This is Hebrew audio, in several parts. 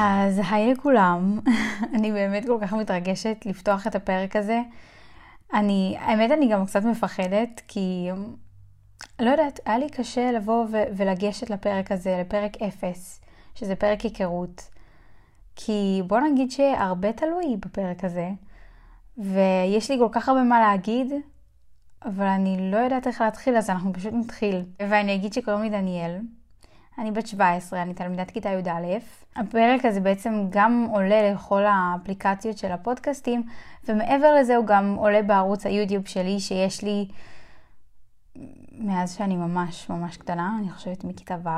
אז היי לכולם, אני באמת כל כך מתרגשת לפתוח את הפרק הזה. אני, האמת אני גם קצת מפחדת, כי לא יודעת, היה לי קשה לבוא ו- ולגשת לפרק הזה, לפרק אפס, שזה פרק היכרות. כי בוא נגיד שהרבה תלוי בפרק הזה, ויש לי כל כך הרבה מה להגיד, אבל אני לא יודעת איך להתחיל, אז אנחנו פשוט נתחיל. ואני אגיד שקוראים לי דניאל, אני בת 17, אני תלמידת כיתה י"א. הפרק הזה בעצם גם עולה לכל האפליקציות של הפודקאסטים, ומעבר לזה הוא גם עולה בערוץ היוטיוב שלי, שיש לי מאז שאני ממש ממש קטנה, אני חושבת מכיתה ו',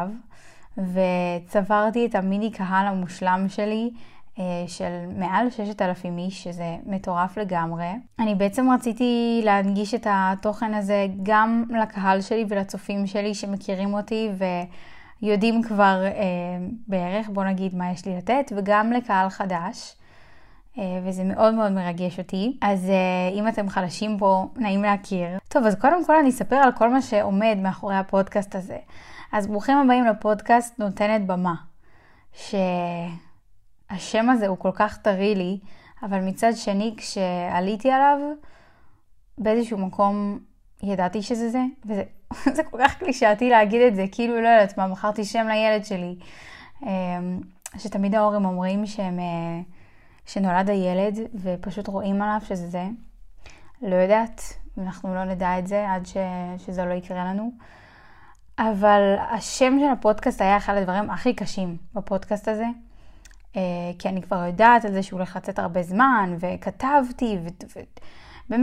וצברתי את המיני קהל המושלם שלי. אה, של מעל 6,000 איש, שזה מטורף לגמרי. אני בעצם רציתי להנגיש את התוכן הזה גם לקהל שלי ולצופים שלי שמכירים אותי ויודעים כבר אה, בערך, בוא נגיד, מה יש לי לתת, וגם לקהל חדש. אה, וזה מאוד מאוד מרגש אותי. אז אה, אם אתם חדשים פה, נעים להכיר. טוב, אז קודם כל אני אספר על כל מה שעומד מאחורי הפודקאסט הזה. אז ברוכים הבאים לפודקאסט נותנת במה. שהשם הזה הוא כל כך טרי לי, אבל מצד שני, כשעליתי עליו, באיזשהו מקום ידעתי שזה זה, וזה זה כל כך קלישאתי להגיד את זה, כאילו לא יודעת מה, בחרתי שם לילד שלי. אה, שתמיד ההורים אומרים שהם... שנולד הילד ופשוט רואים עליו שזה זה. לא יודעת, אנחנו לא נדע את זה עד ש... שזה לא יקרה לנו. אבל השם של הפודקאסט היה אחד הדברים הכי קשים בפודקאסט הזה. אה, כי אני כבר יודעת על זה שהוא הולך לצאת הרבה זמן, וכתבתי, ובאמת, ו...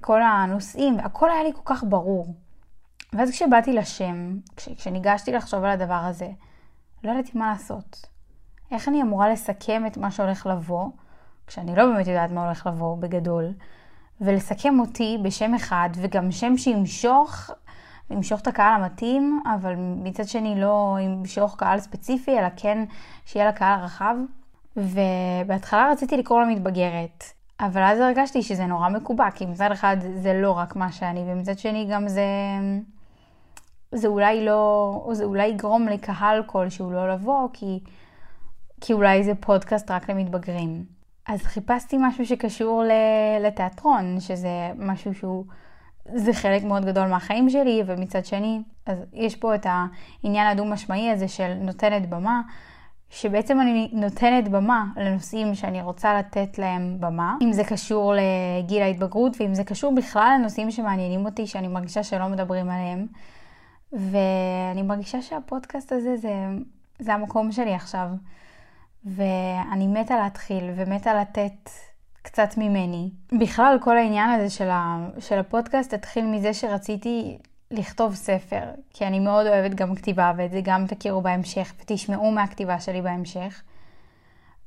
כל הנושאים, הכל היה לי כל כך ברור. ואז כשבאתי לשם, כש... כשניגשתי לחשוב על הדבר הזה, לא ידעתי מה לעשות. איך אני אמורה לסכם את מה שהולך לבוא, כשאני לא באמת יודעת מה הולך לבוא בגדול, ולסכם אותי בשם אחד, וגם שם שימשוך, ימשוך את הקהל המתאים, אבל מצד שני לא ימשוך קהל ספציפי, אלא כן שיהיה לקהל הרחב. ובהתחלה רציתי לקרוא לה מתבגרת, אבל אז הרגשתי שזה נורא מקובע, כי מצד אחד זה לא רק מה שאני, ומצד שני גם זה... זה אולי לא, זה אולי יגרום לקהל כלשהו לא לבוא, כי, כי אולי זה פודקאסט רק למתבגרים. אז חיפשתי משהו שקשור לתיאטרון, שזה משהו שהוא, זה חלק מאוד גדול מהחיים שלי, ומצד שני, אז יש פה את העניין הדו-משמעי הזה של נותנת במה, שבעצם אני נותנת במה לנושאים שאני רוצה לתת להם במה, אם זה קשור לגיל ההתבגרות, ואם זה קשור בכלל לנושאים שמעניינים אותי, שאני מרגישה שלא מדברים עליהם. ואני מרגישה שהפודקאסט הזה זה, זה המקום שלי עכשיו. ואני מתה להתחיל ומתה לתת קצת ממני. בכלל, כל העניין הזה של, ה, של הפודקאסט התחיל מזה שרציתי לכתוב ספר, כי אני מאוד אוהבת גם כתיבה, ואת זה גם תכירו בהמשך, ותשמעו מהכתיבה שלי בהמשך.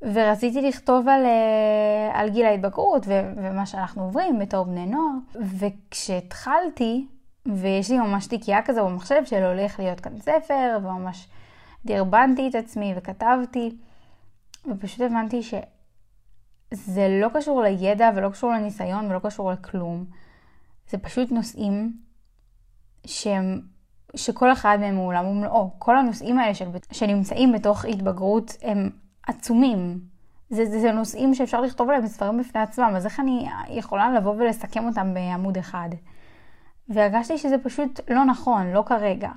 ורציתי לכתוב על, אה, על גיל ההתבגרות ו- ומה שאנחנו עוברים בתור בני נוער. וכשהתחלתי, ויש לי ממש תיקייה כזו במחשב של הולך להיות כאן ספר, וממש דרבנתי את עצמי וכתבתי, ופשוט הבנתי שזה לא קשור לידע ולא קשור לניסיון ולא קשור לכלום. זה פשוט נושאים שהם, שכל אחד מהם הוא עולם ומלואו. כל הנושאים האלה של, שנמצאים בתוך התבגרות הם עצומים. זה, זה, זה נושאים שאפשר לכתוב עליהם ספרים בפני עצמם, אז איך אני יכולה לבוא ולסכם אותם בעמוד אחד? והרגשתי שזה פשוט לא נכון, לא כרגע.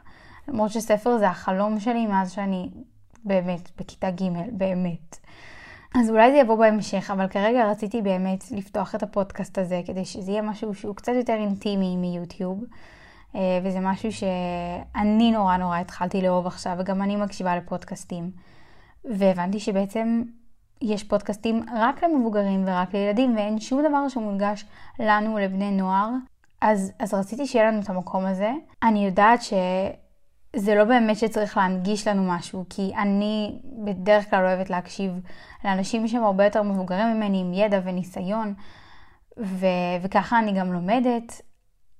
למרות שספר זה החלום שלי מאז שאני באמת, בכיתה ג', באמת. אז אולי זה יבוא בהמשך, אבל כרגע רציתי באמת לפתוח את הפודקאסט הזה, כדי שזה יהיה משהו שהוא קצת יותר אינטימי מיוטיוב. אה, וזה משהו שאני נורא נורא התחלתי לאהוב עכשיו, וגם אני מקשיבה לפודקאסטים. והבנתי שבעצם יש פודקאסטים רק למבוגרים ורק לילדים, ואין שום דבר שמונגש לנו, לבני נוער. אז, אז רציתי שיהיה לנו את המקום הזה. אני יודעת ש... זה לא באמת שצריך להנגיש לנו משהו, כי אני בדרך כלל אוהבת להקשיב לאנשים שהם הרבה יותר מבוגרים ממני, עם ידע וניסיון, ו- וככה אני גם לומדת.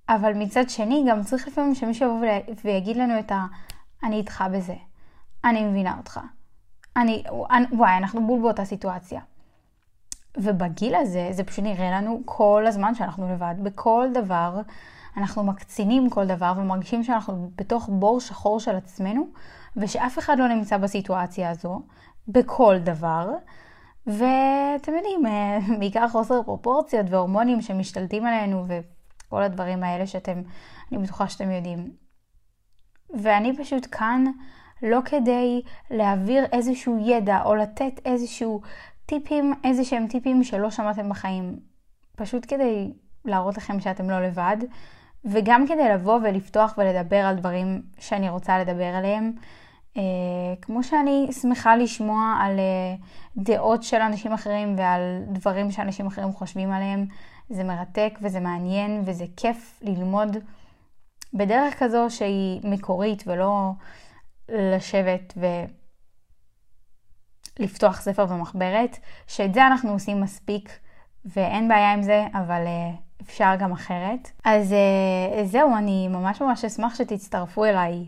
אבל מצד שני, גם צריך לפעמים שמישהו יבוא ויגיד לנו את ה... אני איתך בזה, אני מבינה אותך. אני, וואי, אנחנו בול באותה סיטואציה. ובגיל הזה, זה פשוט נראה לנו כל הזמן שאנחנו לבד, בכל דבר. אנחנו מקצינים כל דבר ומרגישים שאנחנו בתוך בור שחור של עצמנו, ושאף אחד לא נמצא בסיטואציה הזו, בכל דבר. ואתם יודעים, אה, בעיקר חוסר פרופורציות והורמונים שמשתלטים עלינו וכל הדברים האלה שאתם, אני בטוחה שאתם יודעים. ואני פשוט כאן לא כדי להעביר איזשהו ידע או לתת איזשהו טיפים, איזה שהם טיפים שלא שמעתם בחיים. פשוט כדי להראות לכם שאתם לא לבד, וגם כדי לבוא ולפתוח ולדבר על דברים שאני רוצה לדבר עליהם. Uh, כמו שאני שמחה לשמוע על uh, דעות של אנשים אחרים ועל דברים שאנשים אחרים חושבים עליהם, זה מרתק וזה מעניין וזה כיף ללמוד בדרך כזו שהיא מקורית ולא לשבת ולפתוח ספר ומחברת, שאת זה אנחנו עושים מספיק ואין בעיה עם זה, אבל uh, אפשר גם אחרת. אז uh, זהו, אני ממש ממש אשמח שתצטרפו אליי.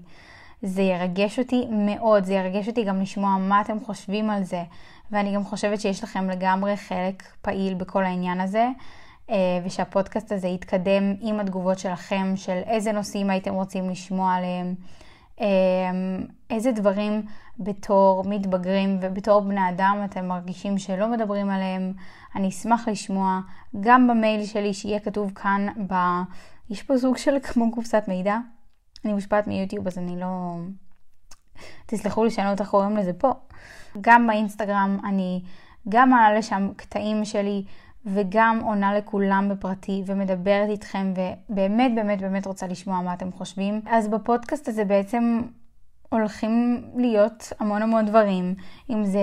זה ירגש אותי מאוד, זה ירגש אותי גם לשמוע מה אתם חושבים על זה, ואני גם חושבת שיש לכם לגמרי חלק פעיל בכל העניין הזה, ושהפודקאסט הזה יתקדם עם התגובות שלכם, של איזה נושאים הייתם רוצים לשמוע עליהם. אמ, איזה דברים בתור מתבגרים ובתור בני אדם אתם מרגישים שלא מדברים עליהם. אני אשמח לשמוע גם במייל שלי שיהיה כתוב כאן, ב... יש פה סוג של כמו קופסת מידע. אני מושפעת מיוטיוב אז אני לא... תסלחו לי שאני לא איך קוראים לזה פה. גם באינסטגרם אני גם מעלה לשם קטעים שלי וגם עונה לכולם בפרטי ומדברת איתכם ובאמת באמת באמת רוצה לשמוע מה אתם חושבים. אז בפודקאסט הזה בעצם הולכים להיות המון המון דברים, אם זה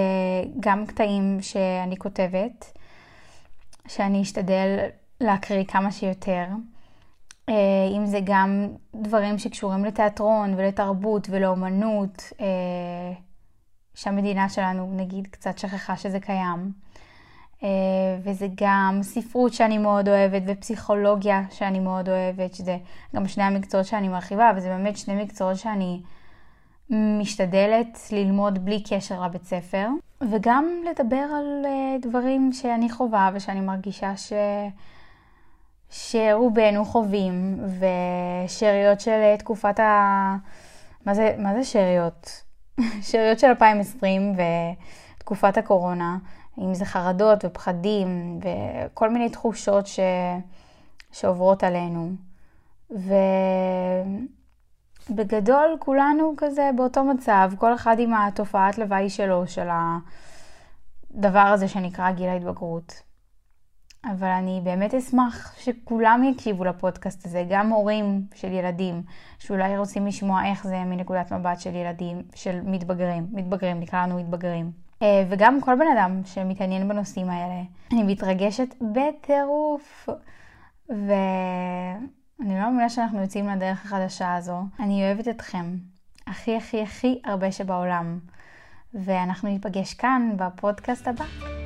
גם קטעים שאני כותבת, שאני אשתדל להקריא כמה שיותר, אה, אם זה גם דברים שקשורים לתיאטרון ולתרבות ולאומנות, אה, שהמדינה שלנו נגיד קצת שכחה שזה קיים. אה, וזה גם ספרות שאני מאוד אוהבת ופסיכולוגיה שאני מאוד אוהבת, שזה גם שני המקצועות שאני מרחיבה, וזה באמת שני מקצועות שאני משתדלת ללמוד בלי קשר לבית ספר, וגם לדבר על אה, דברים שאני חווה ושאני מרגישה ש... שרובנו חווים, ושאריות של אה, תקופת ה... מה זה, מה זה שאריות? שאריות של 2020 ותקופת הקורונה. אם זה חרדות ופחדים וכל מיני תחושות ש... שעוברות עלינו. ובגדול כולנו כזה באותו מצב, כל אחד עם התופעת לוואי שלו, של הדבר הזה שנקרא גיל ההתבגרות. אבל אני באמת אשמח שכולם יקשיבו לפודקאסט הזה, גם הורים של ילדים, שאולי רוצים לשמוע איך זה מנקודת מבט של ילדים, של מתבגרים, מתבגרים, נקרא לנו מתבגרים. אה, וגם כל בן אדם שמתעניין בנושאים האלה. אני מתרגשת בטירוף. ואני לא מאמינה שאנחנו יוצאים לדרך החדשה הזו. אני אוהבת אתכם. הכי הכי הכי הרבה שבעולם. ואנחנו ניפגש כאן בפודקאסט הבא.